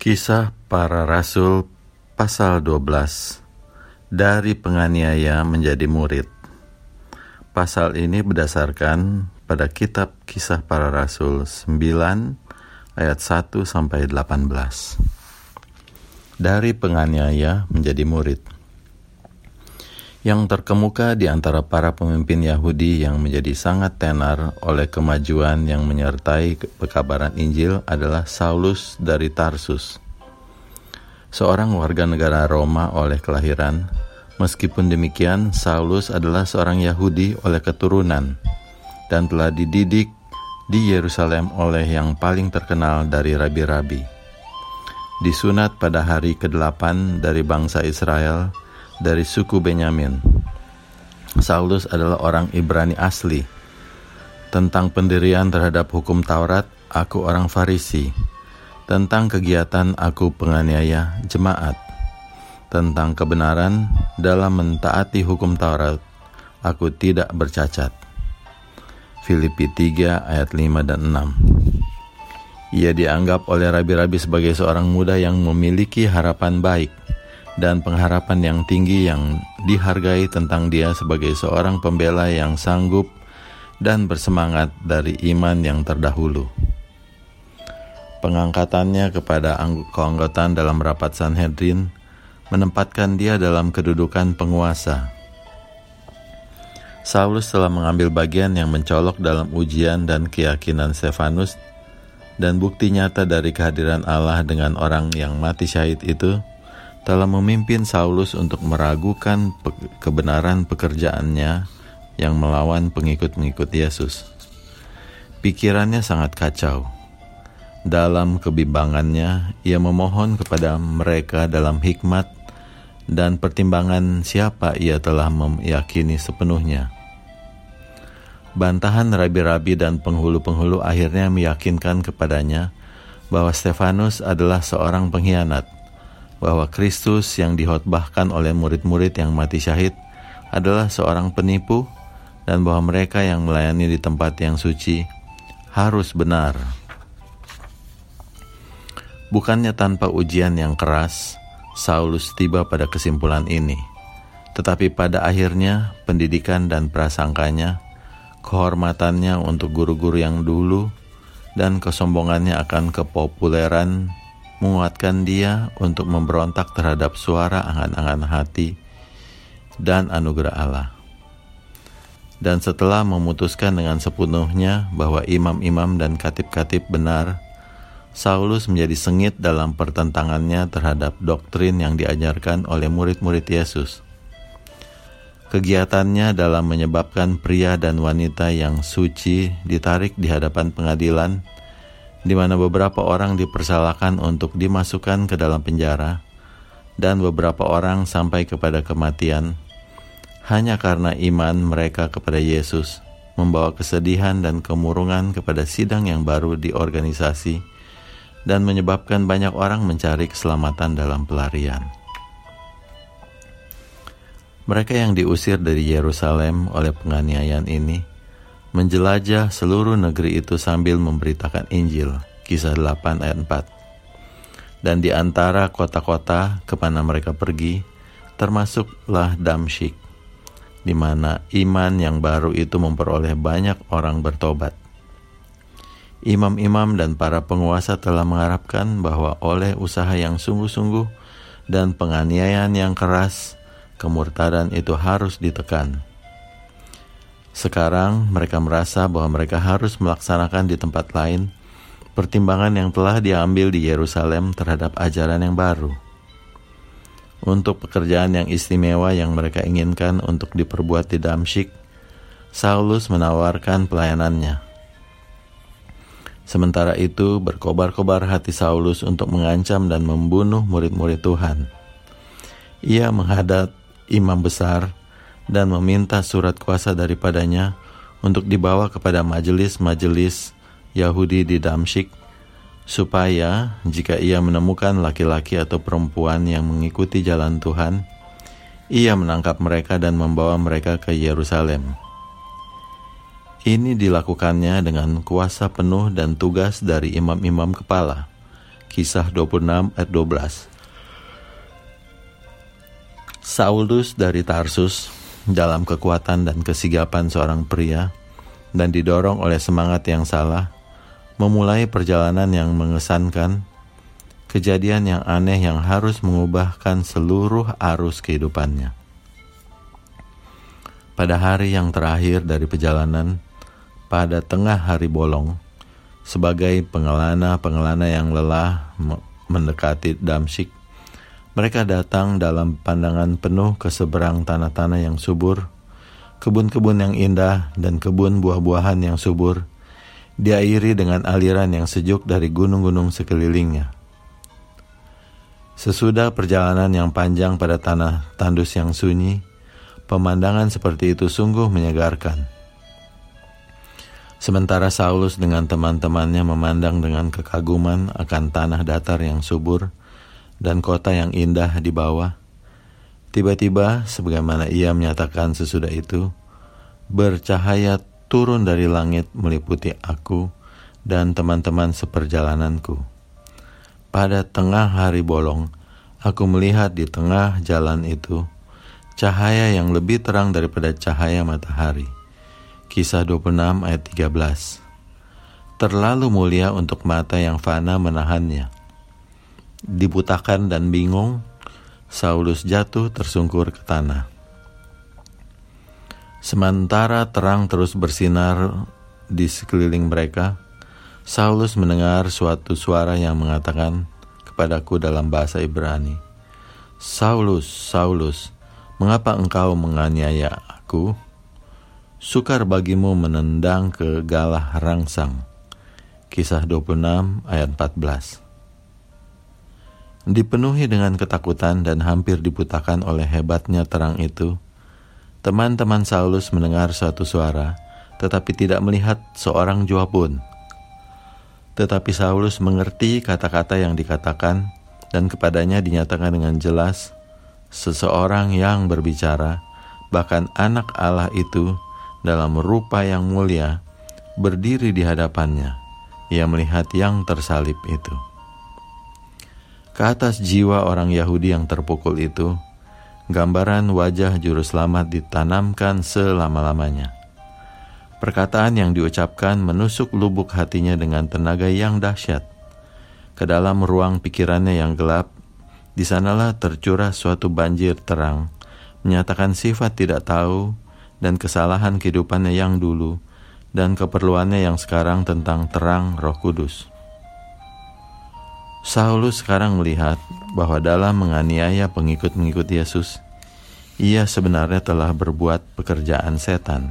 Kisah para Rasul pasal 12 Dari penganiaya menjadi murid. Pasal ini berdasarkan pada kitab Kisah para Rasul 9 ayat 1 sampai 18 Dari penganiaya menjadi murid yang terkemuka di antara para pemimpin Yahudi yang menjadi sangat tenar oleh kemajuan yang menyertai pekabaran Injil adalah Saulus dari Tarsus. Seorang warga negara Roma oleh kelahiran, meskipun demikian Saulus adalah seorang Yahudi oleh keturunan dan telah dididik di Yerusalem oleh yang paling terkenal dari rabi-rabi. Disunat pada hari ke-8 dari bangsa Israel, dari suku Benyamin. Saulus adalah orang Ibrani asli. Tentang pendirian terhadap hukum Taurat, aku orang Farisi. Tentang kegiatan aku penganiaya jemaat. Tentang kebenaran dalam mentaati hukum Taurat, aku tidak bercacat. Filipi 3 ayat 5 dan 6 Ia dianggap oleh rabi-rabi sebagai seorang muda yang memiliki harapan baik dan pengharapan yang tinggi yang dihargai tentang dia sebagai seorang pembela yang sanggup dan bersemangat dari iman yang terdahulu. Pengangkatannya kepada keanggotaan dalam rapat Sanhedrin menempatkan dia dalam kedudukan penguasa. Saulus telah mengambil bagian yang mencolok dalam ujian dan keyakinan Stefanus dan bukti nyata dari kehadiran Allah dengan orang yang mati syahid itu telah memimpin Saulus untuk meragukan pe kebenaran pekerjaannya yang melawan pengikut-pengikut Yesus. Pikirannya sangat kacau. Dalam kebimbangannya, ia memohon kepada mereka dalam hikmat dan pertimbangan siapa ia telah meyakini sepenuhnya. Bantahan rabi-rabi dan penghulu-penghulu akhirnya meyakinkan kepadanya bahwa Stefanus adalah seorang pengkhianat bahwa Kristus yang dihotbahkan oleh murid-murid yang mati syahid adalah seorang penipu dan bahwa mereka yang melayani di tempat yang suci harus benar. Bukannya tanpa ujian yang keras, Saulus tiba pada kesimpulan ini. Tetapi pada akhirnya, pendidikan dan prasangkanya, kehormatannya untuk guru-guru yang dulu, dan kesombongannya akan kepopuleran menguatkan dia untuk memberontak terhadap suara angan-angan hati dan anugerah Allah. Dan setelah memutuskan dengan sepenuhnya bahwa imam-imam dan katib-katib benar, Saulus menjadi sengit dalam pertentangannya terhadap doktrin yang diajarkan oleh murid-murid Yesus. Kegiatannya dalam menyebabkan pria dan wanita yang suci ditarik di hadapan pengadilan di mana beberapa orang dipersalahkan untuk dimasukkan ke dalam penjara, dan beberapa orang sampai kepada kematian, hanya karena iman mereka kepada Yesus membawa kesedihan dan kemurungan kepada sidang yang baru di organisasi, dan menyebabkan banyak orang mencari keselamatan dalam pelarian. Mereka yang diusir dari Yerusalem oleh penganiayaan ini menjelajah seluruh negeri itu sambil memberitakan Injil. Kisah 8 ayat 4. Dan di antara kota-kota ke mana mereka pergi, termasuklah Damsyik, di mana iman yang baru itu memperoleh banyak orang bertobat. Imam-imam dan para penguasa telah mengharapkan bahwa oleh usaha yang sungguh-sungguh dan penganiayaan yang keras, kemurtadan itu harus ditekan sekarang mereka merasa bahwa mereka harus melaksanakan di tempat lain pertimbangan yang telah diambil di Yerusalem terhadap ajaran yang baru. Untuk pekerjaan yang istimewa yang mereka inginkan untuk diperbuat di Damsyik, Saulus menawarkan pelayanannya. Sementara itu, berkobar-kobar hati Saulus untuk mengancam dan membunuh murid-murid Tuhan. Ia menghadap imam besar dan meminta surat kuasa daripadanya untuk dibawa kepada majelis-majelis Yahudi di Damsyik supaya jika ia menemukan laki-laki atau perempuan yang mengikuti jalan Tuhan, ia menangkap mereka dan membawa mereka ke Yerusalem. Ini dilakukannya dengan kuasa penuh dan tugas dari imam-imam kepala, Kisah 26 ayat 12. Saulus dari Tarsus dalam kekuatan dan kesigapan seorang pria dan didorong oleh semangat yang salah memulai perjalanan yang mengesankan kejadian yang aneh yang harus mengubahkan seluruh arus kehidupannya. Pada hari yang terakhir dari perjalanan, pada tengah hari bolong, sebagai pengelana-pengelana yang lelah mendekati Damsyik, mereka datang dalam pandangan penuh ke seberang tanah-tanah yang subur, kebun-kebun yang indah, dan kebun buah-buahan yang subur, diairi dengan aliran yang sejuk dari gunung-gunung sekelilingnya. Sesudah perjalanan yang panjang pada tanah tandus yang sunyi, pemandangan seperti itu sungguh menyegarkan. Sementara Saulus dengan teman-temannya memandang dengan kekaguman akan tanah datar yang subur dan kota yang indah di bawah, tiba-tiba sebagaimana ia menyatakan sesudah itu, bercahaya turun dari langit meliputi aku dan teman-teman seperjalananku. Pada tengah hari bolong, aku melihat di tengah jalan itu cahaya yang lebih terang daripada cahaya matahari Kisah 26 ayat 13 Terlalu mulia untuk mata yang fana menahannya. Dibutakan dan bingung, Saulus jatuh tersungkur ke tanah. Sementara terang terus bersinar di sekeliling mereka, Saulus mendengar suatu suara yang mengatakan kepadaku dalam bahasa Ibrani, Saulus, Saulus, mengapa engkau menganiaya aku? Sukar bagimu menendang ke galah rangsang. Kisah 26 ayat 14 Dipenuhi dengan ketakutan dan hampir dibutakan oleh hebatnya terang itu, teman-teman Saulus mendengar suatu suara, tetapi tidak melihat seorang jua pun. Tetapi Saulus mengerti kata-kata yang dikatakan, dan kepadanya dinyatakan dengan jelas, seseorang yang berbicara, bahkan anak Allah itu, dalam rupa yang mulia berdiri di hadapannya. Ia melihat yang tersalib itu. Ke atas jiwa orang Yahudi yang terpukul itu, gambaran wajah juru selamat ditanamkan selama-lamanya. Perkataan yang diucapkan menusuk lubuk hatinya dengan tenaga yang dahsyat. Ke dalam ruang pikirannya yang gelap, di sanalah tercurah suatu banjir terang, menyatakan sifat tidak tahu, dan kesalahan kehidupannya yang dulu dan keperluannya yang sekarang tentang terang Roh Kudus. Saulus sekarang melihat bahwa dalam menganiaya pengikut-pengikut Yesus, ia sebenarnya telah berbuat pekerjaan setan.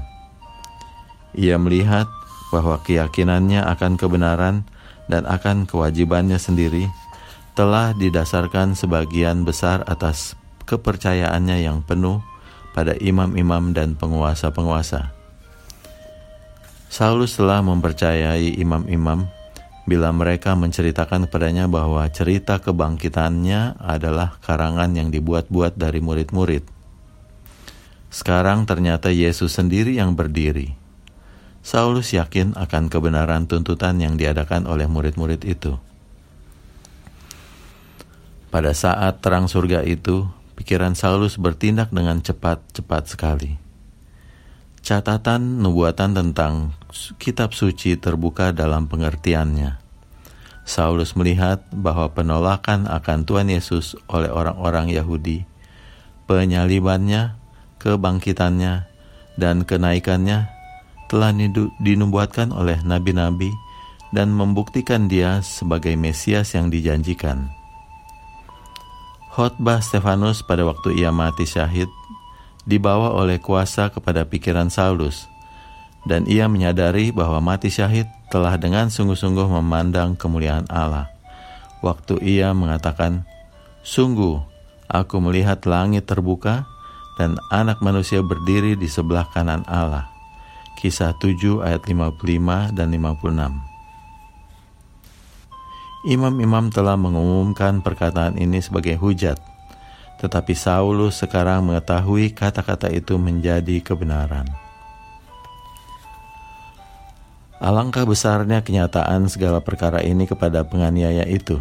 Ia melihat bahwa keyakinannya akan kebenaran dan akan kewajibannya sendiri telah didasarkan sebagian besar atas kepercayaannya yang penuh pada imam-imam dan penguasa-penguasa. Saulus telah mempercayai imam-imam bila mereka menceritakan kepadanya bahwa cerita kebangkitannya adalah karangan yang dibuat-buat dari murid-murid. Sekarang ternyata Yesus sendiri yang berdiri. Saulus yakin akan kebenaran tuntutan yang diadakan oleh murid-murid itu. Pada saat terang surga itu, pikiran Saulus bertindak dengan cepat-cepat sekali. Catatan nubuatan tentang kitab suci terbuka dalam pengertiannya. Saulus melihat bahwa penolakan akan Tuhan Yesus oleh orang-orang Yahudi, penyalibannya, kebangkitannya, dan kenaikannya telah dinubuatkan oleh nabi-nabi dan membuktikan dia sebagai Mesias yang dijanjikan. Khotbah Stefanus pada waktu ia mati syahid dibawa oleh kuasa kepada pikiran Saulus, dan ia menyadari bahwa mati syahid telah dengan sungguh-sungguh memandang kemuliaan Allah. Waktu ia mengatakan, Sungguh, aku melihat langit terbuka dan anak manusia berdiri di sebelah kanan Allah. Kisah 7 ayat 55 dan 56 Imam-imam telah mengumumkan perkataan ini sebagai hujat, tetapi Saulus sekarang mengetahui kata-kata itu menjadi kebenaran. Alangkah besarnya kenyataan segala perkara ini kepada penganiaya itu.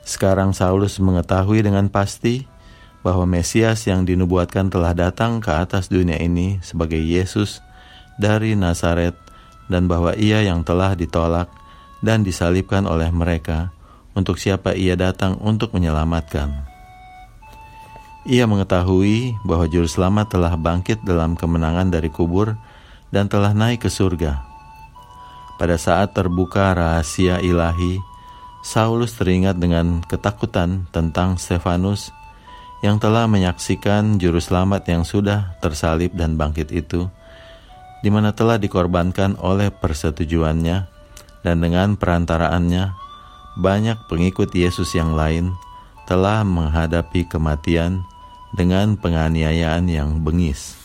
Sekarang Saulus mengetahui dengan pasti bahwa Mesias yang dinubuatkan telah datang ke atas dunia ini sebagai Yesus dari Nazaret dan bahwa ia yang telah ditolak dan disalibkan oleh mereka untuk siapa ia datang untuk menyelamatkan. Ia mengetahui bahwa juru selamat telah bangkit dalam kemenangan dari kubur dan telah naik ke surga. Pada saat terbuka rahasia ilahi, Saulus teringat dengan ketakutan tentang Stefanus yang telah menyaksikan juru selamat yang sudah tersalib dan bangkit itu, di mana telah dikorbankan oleh persetujuannya dan dengan perantaraannya banyak pengikut Yesus yang lain telah menghadapi kematian dengan penganiayaan yang bengis.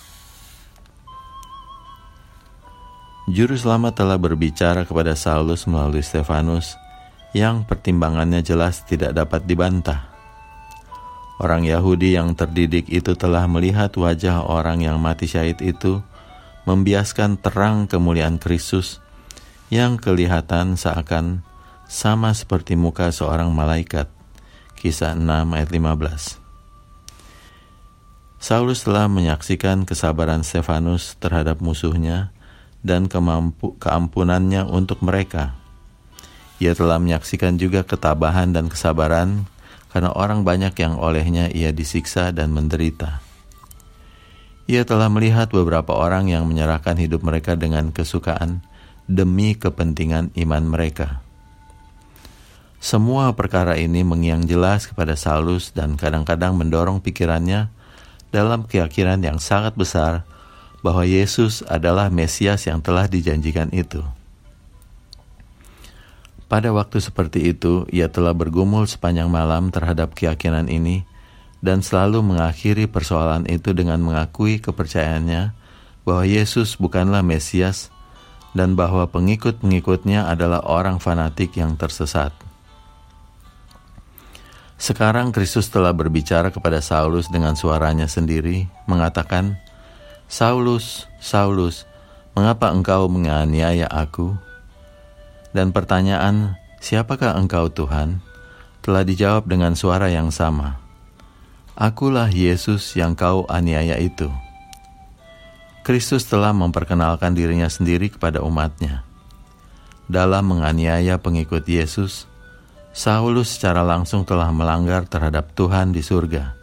Juru selamat telah berbicara kepada Saulus melalui Stefanus yang pertimbangannya jelas tidak dapat dibantah. Orang Yahudi yang terdidik itu telah melihat wajah orang yang mati syahid itu membiaskan terang kemuliaan Kristus yang kelihatan seakan sama seperti muka seorang malaikat. Kisah 6 ayat 15 Saulus telah menyaksikan kesabaran Stefanus terhadap musuhnya dan kemampu, keampunannya untuk mereka. Ia telah menyaksikan juga ketabahan dan kesabaran karena orang banyak yang olehnya ia disiksa dan menderita. Ia telah melihat beberapa orang yang menyerahkan hidup mereka dengan kesukaan demi kepentingan iman mereka. Semua perkara ini mengiang jelas kepada Saulus dan kadang-kadang mendorong pikirannya dalam keyakinan yang sangat besar bahwa Yesus adalah Mesias yang telah dijanjikan itu. Pada waktu seperti itu, ia telah bergumul sepanjang malam terhadap keyakinan ini dan selalu mengakhiri persoalan itu dengan mengakui kepercayaannya bahwa Yesus bukanlah Mesias dan bahwa pengikut-pengikutnya adalah orang fanatik yang tersesat. Sekarang Kristus telah berbicara kepada Saulus dengan suaranya sendiri, mengatakan, "Saulus, Saulus, mengapa engkau menganiaya aku?" Dan pertanyaan, "Siapakah engkau, Tuhan?" telah dijawab dengan suara yang sama. Akulah Yesus yang kau aniaya itu. Kristus telah memperkenalkan dirinya sendiri kepada umatnya. Dalam menganiaya pengikut Yesus, Saulus secara langsung telah melanggar terhadap Tuhan di surga.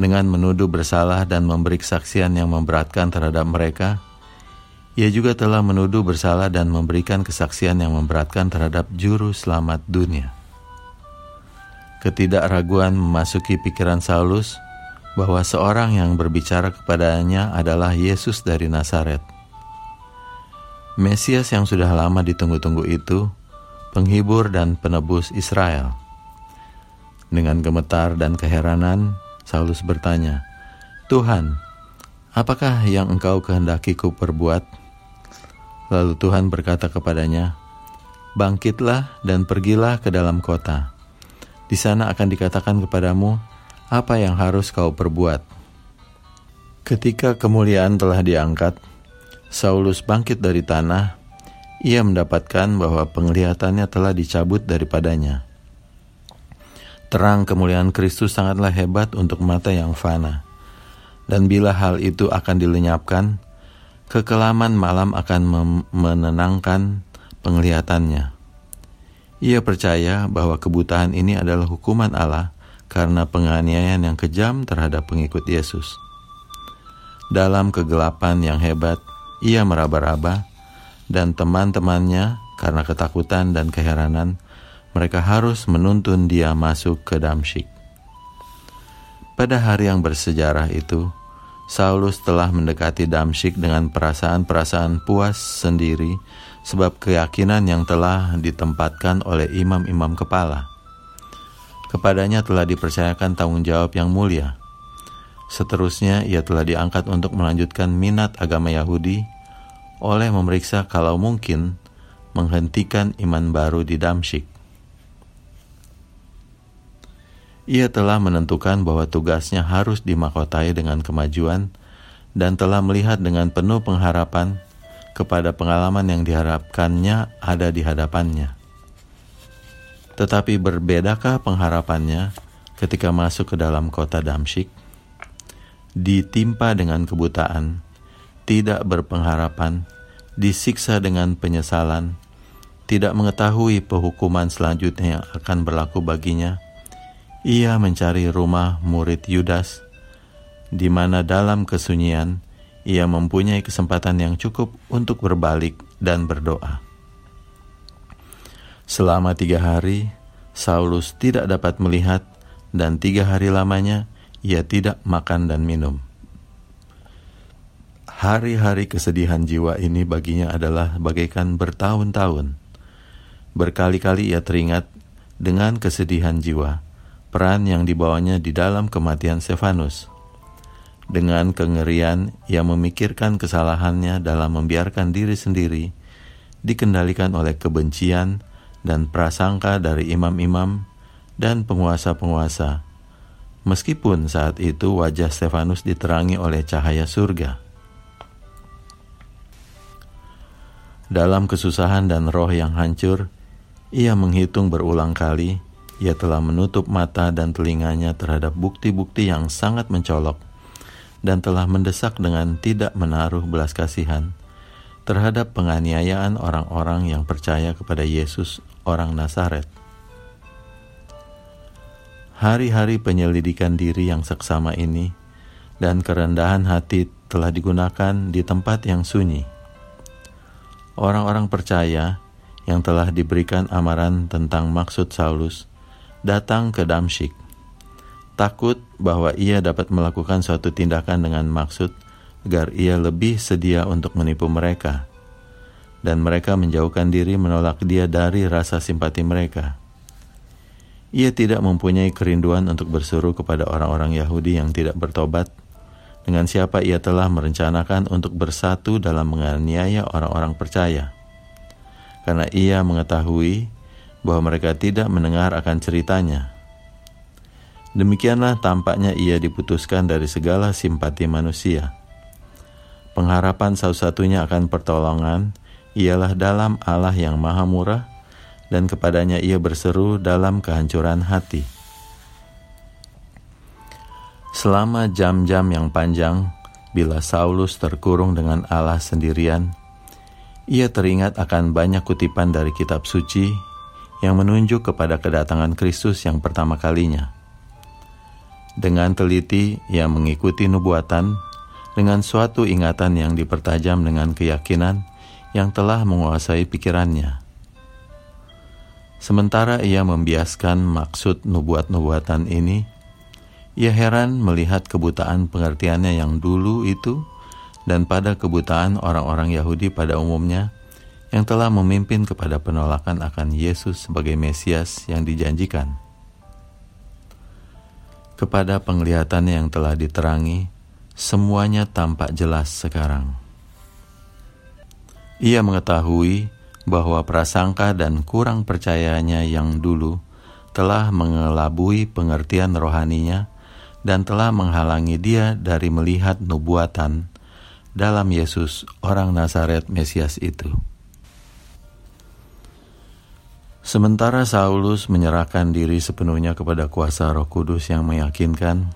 Dengan menuduh bersalah dan memberi kesaksian yang memberatkan terhadap mereka, ia juga telah menuduh bersalah dan memberikan kesaksian yang memberatkan terhadap juru selamat dunia. Ketidakraguan memasuki pikiran Saulus bahwa seorang yang berbicara kepadanya adalah Yesus dari Nazaret. Mesias yang sudah lama ditunggu-tunggu itu, penghibur dan penebus Israel. Dengan gemetar dan keheranan, Saulus bertanya, "Tuhan, apakah yang engkau kehendaki ku perbuat?" Lalu Tuhan berkata kepadanya, Bangkitlah dan pergilah ke dalam kota. Di sana akan dikatakan kepadamu apa yang harus kau perbuat. Ketika kemuliaan telah diangkat, Saulus bangkit dari tanah. Ia mendapatkan bahwa penglihatannya telah dicabut daripadanya. Terang kemuliaan Kristus sangatlah hebat untuk mata yang fana. Dan bila hal itu akan dilenyapkan, Kekelaman malam akan menenangkan penglihatannya. Ia percaya bahwa kebutaan ini adalah hukuman Allah karena penganiayaan yang kejam terhadap pengikut Yesus. Dalam kegelapan yang hebat, ia meraba-raba, dan teman-temannya karena ketakutan dan keheranan, mereka harus menuntun dia masuk ke Damsyik. Pada hari yang bersejarah itu, Saulus telah mendekati Damsyik dengan perasaan-perasaan puas sendiri sebab keyakinan yang telah ditempatkan oleh imam-imam kepala. Kepadanya telah dipercayakan tanggung jawab yang mulia. Seterusnya ia telah diangkat untuk melanjutkan minat agama Yahudi oleh memeriksa kalau mungkin menghentikan iman baru di Damsyik. Ia telah menentukan bahwa tugasnya harus dimakotai dengan kemajuan dan telah melihat dengan penuh pengharapan kepada pengalaman yang diharapkannya ada di hadapannya. Tetapi berbedakah pengharapannya ketika masuk ke dalam kota Damsyik? Ditimpa dengan kebutaan, tidak berpengharapan, disiksa dengan penyesalan, tidak mengetahui penghukuman selanjutnya yang akan berlaku baginya, ia mencari rumah murid Yudas, di mana dalam kesunyian ia mempunyai kesempatan yang cukup untuk berbalik dan berdoa. Selama tiga hari, Saulus tidak dapat melihat, dan tiga hari lamanya ia tidak makan dan minum. Hari-hari kesedihan jiwa ini baginya adalah bagaikan bertahun-tahun. Berkali-kali ia teringat dengan kesedihan jiwa, peran yang dibawanya di dalam kematian Stefanus dengan kengerian, ia memikirkan kesalahannya dalam membiarkan diri sendiri dikendalikan oleh kebencian dan prasangka dari imam-imam dan penguasa-penguasa. Meskipun saat itu wajah Stefanus diterangi oleh cahaya surga. Dalam kesusahan dan roh yang hancur, ia menghitung berulang kali ia telah menutup mata dan telinganya terhadap bukti-bukti yang sangat mencolok dan telah mendesak dengan tidak menaruh belas kasihan terhadap penganiayaan orang-orang yang percaya kepada Yesus, orang Nazaret. Hari-hari penyelidikan diri yang seksama ini dan kerendahan hati telah digunakan di tempat yang sunyi. Orang-orang percaya yang telah diberikan amaran tentang maksud Saulus datang ke Damsyik takut bahwa ia dapat melakukan suatu tindakan dengan maksud agar ia lebih sedia untuk menipu mereka, dan mereka menjauhkan diri menolak dia dari rasa simpati mereka. Ia tidak mempunyai kerinduan untuk bersuruh kepada orang-orang Yahudi yang tidak bertobat, dengan siapa ia telah merencanakan untuk bersatu dalam menganiaya orang-orang percaya. Karena ia mengetahui bahwa mereka tidak mendengar akan ceritanya, Demikianlah tampaknya ia diputuskan dari segala simpati manusia. Pengharapan satu-satunya akan pertolongan ialah dalam Allah yang maha murah dan kepadanya ia berseru dalam kehancuran hati. Selama jam-jam yang panjang, bila Saulus terkurung dengan Allah sendirian, ia teringat akan banyak kutipan dari kitab suci yang menunjuk kepada kedatangan Kristus yang pertama kalinya. Dengan teliti ia mengikuti nubuatan dengan suatu ingatan yang dipertajam dengan keyakinan yang telah menguasai pikirannya. Sementara ia membiaskan maksud nubuat-nubuatan ini, ia heran melihat kebutaan pengertiannya yang dulu itu dan pada kebutaan orang-orang Yahudi pada umumnya yang telah memimpin kepada penolakan akan Yesus sebagai Mesias yang dijanjikan kepada penglihatannya yang telah diterangi, semuanya tampak jelas sekarang. Ia mengetahui bahwa prasangka dan kurang percayanya yang dulu telah mengelabui pengertian rohaninya dan telah menghalangi dia dari melihat nubuatan dalam Yesus, orang Nazaret Mesias itu. Sementara Saulus menyerahkan diri sepenuhnya kepada kuasa Roh Kudus yang meyakinkan,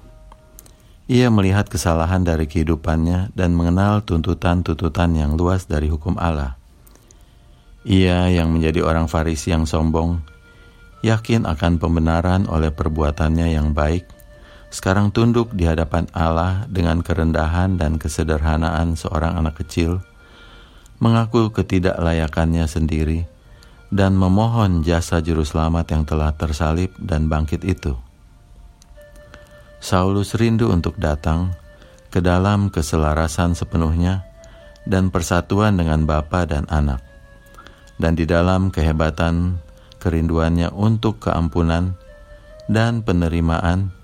ia melihat kesalahan dari kehidupannya dan mengenal tuntutan-tuntutan yang luas dari hukum Allah. Ia yang menjadi orang Farisi yang sombong, yakin akan pembenaran oleh perbuatannya yang baik, sekarang tunduk di hadapan Allah dengan kerendahan dan kesederhanaan seorang anak kecil, mengaku ketidaklayakannya sendiri, dan memohon jasa juru selamat yang telah tersalib dan bangkit itu. Saulus rindu untuk datang ke dalam keselarasan sepenuhnya dan persatuan dengan Bapa dan Anak, dan di dalam kehebatan kerinduannya untuk keampunan dan penerimaan,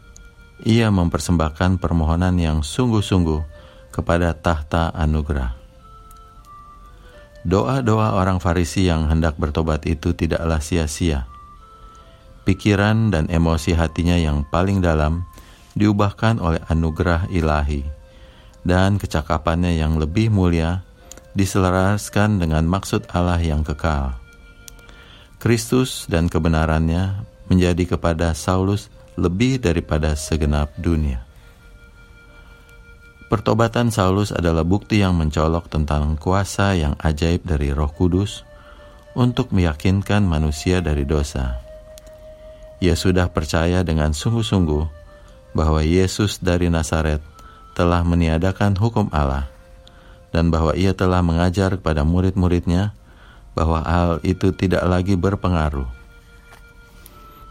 ia mempersembahkan permohonan yang sungguh-sungguh kepada tahta anugerah. Doa-doa orang Farisi yang hendak bertobat itu tidaklah sia-sia. Pikiran dan emosi hatinya yang paling dalam diubahkan oleh anugerah ilahi, dan kecakapannya yang lebih mulia diselaraskan dengan maksud Allah yang kekal. Kristus dan kebenarannya menjadi kepada Saulus lebih daripada segenap dunia. Pertobatan Saulus adalah bukti yang mencolok tentang kuasa yang ajaib dari Roh Kudus untuk meyakinkan manusia dari dosa. Ia sudah percaya dengan sungguh-sungguh bahwa Yesus dari Nazaret telah meniadakan hukum Allah dan bahwa ia telah mengajar kepada murid-muridnya bahwa hal itu tidak lagi berpengaruh.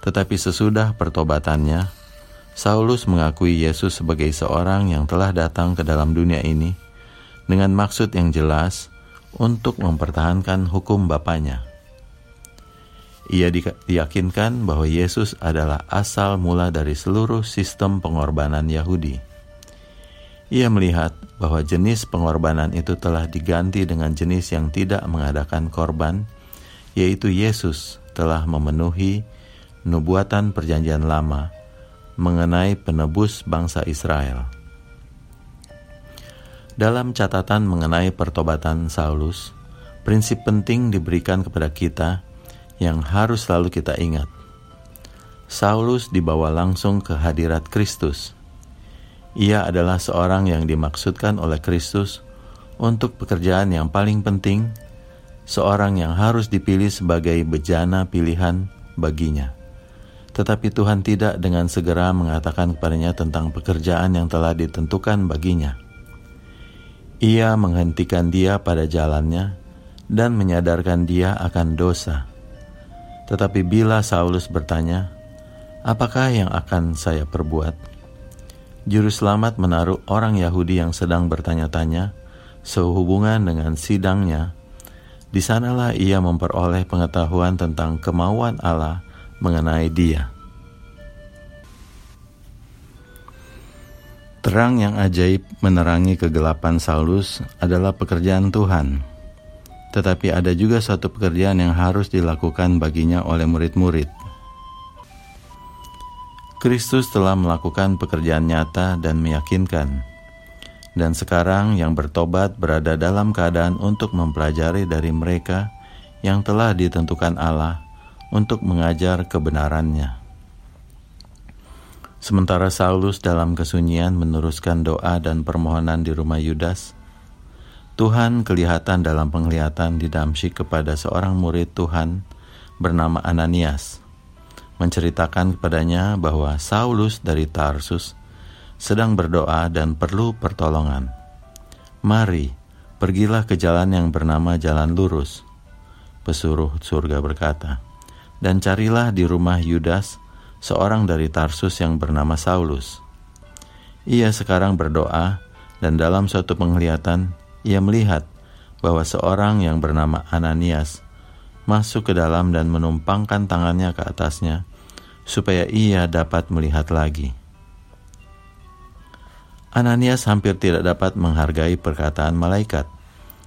Tetapi sesudah pertobatannya, Saulus mengakui Yesus sebagai seorang yang telah datang ke dalam dunia ini dengan maksud yang jelas untuk mempertahankan hukum Bapaknya. Ia diyakinkan bahwa Yesus adalah asal mula dari seluruh sistem pengorbanan Yahudi. Ia melihat bahwa jenis pengorbanan itu telah diganti dengan jenis yang tidak mengadakan korban, yaitu Yesus telah memenuhi nubuatan Perjanjian Lama mengenai penebus bangsa Israel. Dalam catatan mengenai pertobatan Saulus, prinsip penting diberikan kepada kita yang harus selalu kita ingat. Saulus dibawa langsung ke hadirat Kristus ia adalah seorang yang dimaksudkan oleh Kristus untuk pekerjaan yang paling penting, seorang yang harus dipilih sebagai bejana pilihan baginya. Tetapi Tuhan tidak dengan segera mengatakan kepadanya tentang pekerjaan yang telah ditentukan baginya. Ia menghentikan dia pada jalannya dan menyadarkan dia akan dosa. Tetapi bila Saulus bertanya, "Apakah yang akan saya perbuat?" Juru selamat menaruh orang Yahudi yang sedang bertanya-tanya sehubungan dengan sidangnya. Di sanalah ia memperoleh pengetahuan tentang kemauan Allah mengenai dia. Terang yang ajaib menerangi kegelapan Saulus adalah pekerjaan Tuhan. Tetapi ada juga satu pekerjaan yang harus dilakukan baginya oleh murid-murid. Kristus telah melakukan pekerjaan nyata dan meyakinkan. Dan sekarang yang bertobat berada dalam keadaan untuk mempelajari dari mereka yang telah ditentukan Allah untuk mengajar kebenarannya. Sementara Saulus dalam kesunyian meneruskan doa dan permohonan di rumah Yudas, Tuhan kelihatan dalam penglihatan di Damsyik kepada seorang murid Tuhan bernama Ananias menceritakan kepadanya bahwa Saulus dari Tarsus sedang berdoa dan perlu pertolongan. Mari, pergilah ke jalan yang bernama Jalan Lurus. Pesuruh surga berkata, dan carilah di rumah Yudas seorang dari Tarsus yang bernama Saulus. Ia sekarang berdoa dan dalam suatu penglihatan ia melihat bahwa seorang yang bernama Ananias masuk ke dalam dan menumpangkan tangannya ke atasnya, supaya ia dapat melihat lagi. Ananias hampir tidak dapat menghargai perkataan malaikat,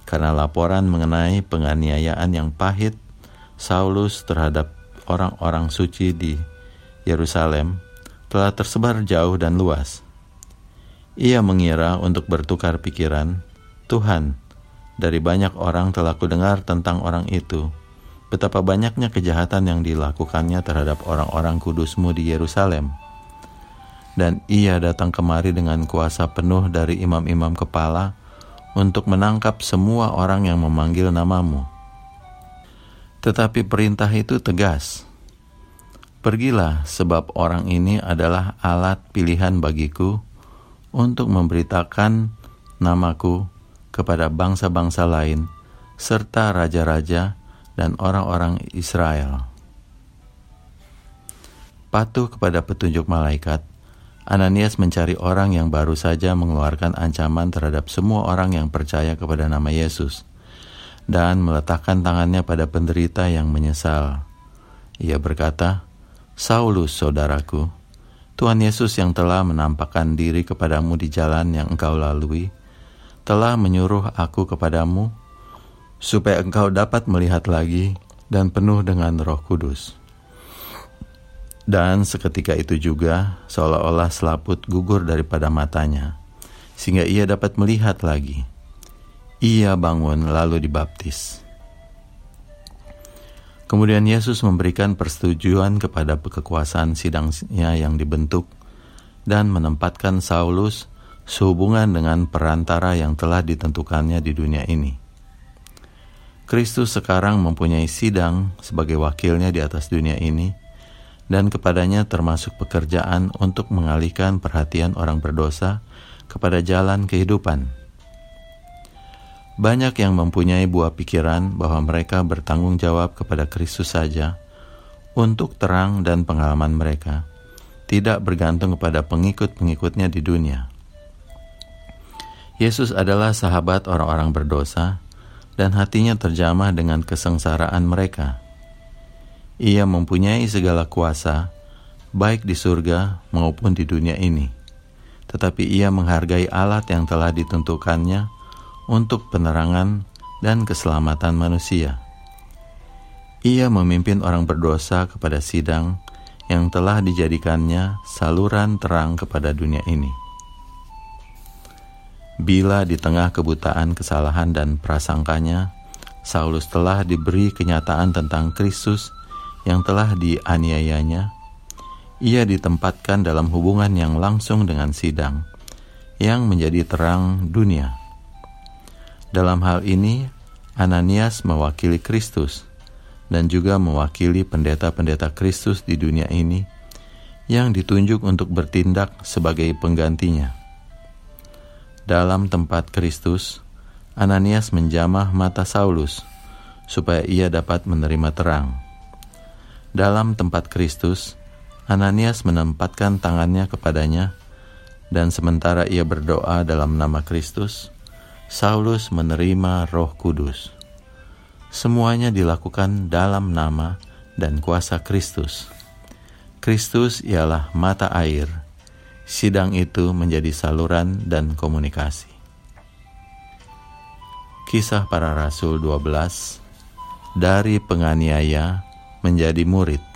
karena laporan mengenai penganiayaan yang pahit Saulus terhadap orang-orang suci di Yerusalem telah tersebar jauh dan luas. Ia mengira untuk bertukar pikiran, Tuhan, dari banyak orang telah kudengar tentang orang itu, betapa banyaknya kejahatan yang dilakukannya terhadap orang-orang kudusmu di Yerusalem. Dan ia datang kemari dengan kuasa penuh dari imam-imam kepala untuk menangkap semua orang yang memanggil namamu. Tetapi perintah itu tegas. Pergilah sebab orang ini adalah alat pilihan bagiku untuk memberitakan namaku kepada bangsa-bangsa lain serta raja-raja dan orang-orang Israel. Patuh kepada petunjuk malaikat, Ananias mencari orang yang baru saja mengeluarkan ancaman terhadap semua orang yang percaya kepada nama Yesus dan meletakkan tangannya pada penderita yang menyesal. Ia berkata, Saulus, saudaraku, Tuhan Yesus yang telah menampakkan diri kepadamu di jalan yang engkau lalui, telah menyuruh aku kepadamu supaya engkau dapat melihat lagi dan penuh dengan Roh Kudus. Dan seketika itu juga seolah-olah selaput gugur daripada matanya, sehingga ia dapat melihat lagi. Ia bangun lalu dibaptis. Kemudian Yesus memberikan persetujuan kepada kekuasaan sidangnya yang dibentuk dan menempatkan Saulus sehubungan dengan perantara yang telah ditentukannya di dunia ini. Kristus sekarang mempunyai sidang sebagai wakilnya di atas dunia ini, dan kepadanya termasuk pekerjaan untuk mengalihkan perhatian orang berdosa kepada jalan kehidupan. Banyak yang mempunyai buah pikiran bahwa mereka bertanggung jawab kepada Kristus saja untuk terang dan pengalaman mereka, tidak bergantung kepada pengikut-pengikutnya di dunia. Yesus adalah sahabat orang-orang berdosa dan hatinya terjamah dengan kesengsaraan mereka. Ia mempunyai segala kuasa, baik di surga maupun di dunia ini. Tetapi ia menghargai alat yang telah ditentukannya untuk penerangan dan keselamatan manusia. Ia memimpin orang berdosa kepada sidang yang telah dijadikannya saluran terang kepada dunia ini. Bila di tengah kebutaan kesalahan dan prasangkanya, Saulus telah diberi kenyataan tentang Kristus yang telah dianiayanya, ia ditempatkan dalam hubungan yang langsung dengan sidang, yang menjadi terang dunia. Dalam hal ini, Ananias mewakili Kristus dan juga mewakili pendeta-pendeta Kristus di dunia ini yang ditunjuk untuk bertindak sebagai penggantinya. Dalam tempat Kristus, Ananias menjamah mata Saulus supaya ia dapat menerima terang. Dalam tempat Kristus, Ananias menempatkan tangannya kepadanya, dan sementara ia berdoa dalam nama Kristus, Saulus menerima Roh Kudus. Semuanya dilakukan dalam nama dan kuasa Kristus. Kristus ialah mata air sidang itu menjadi saluran dan komunikasi. Kisah para Rasul 12 Dari penganiaya menjadi murid